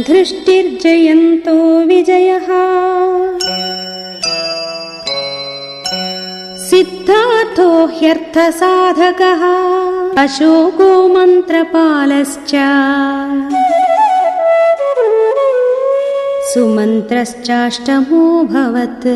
धृष्टिर्जयन्तो विजयः। सिद्धार्थो ह्यर्थसाधकः। अशोको मन्त्रपालश्च। सुमन्त्रश्चाष्टमोऽभवत्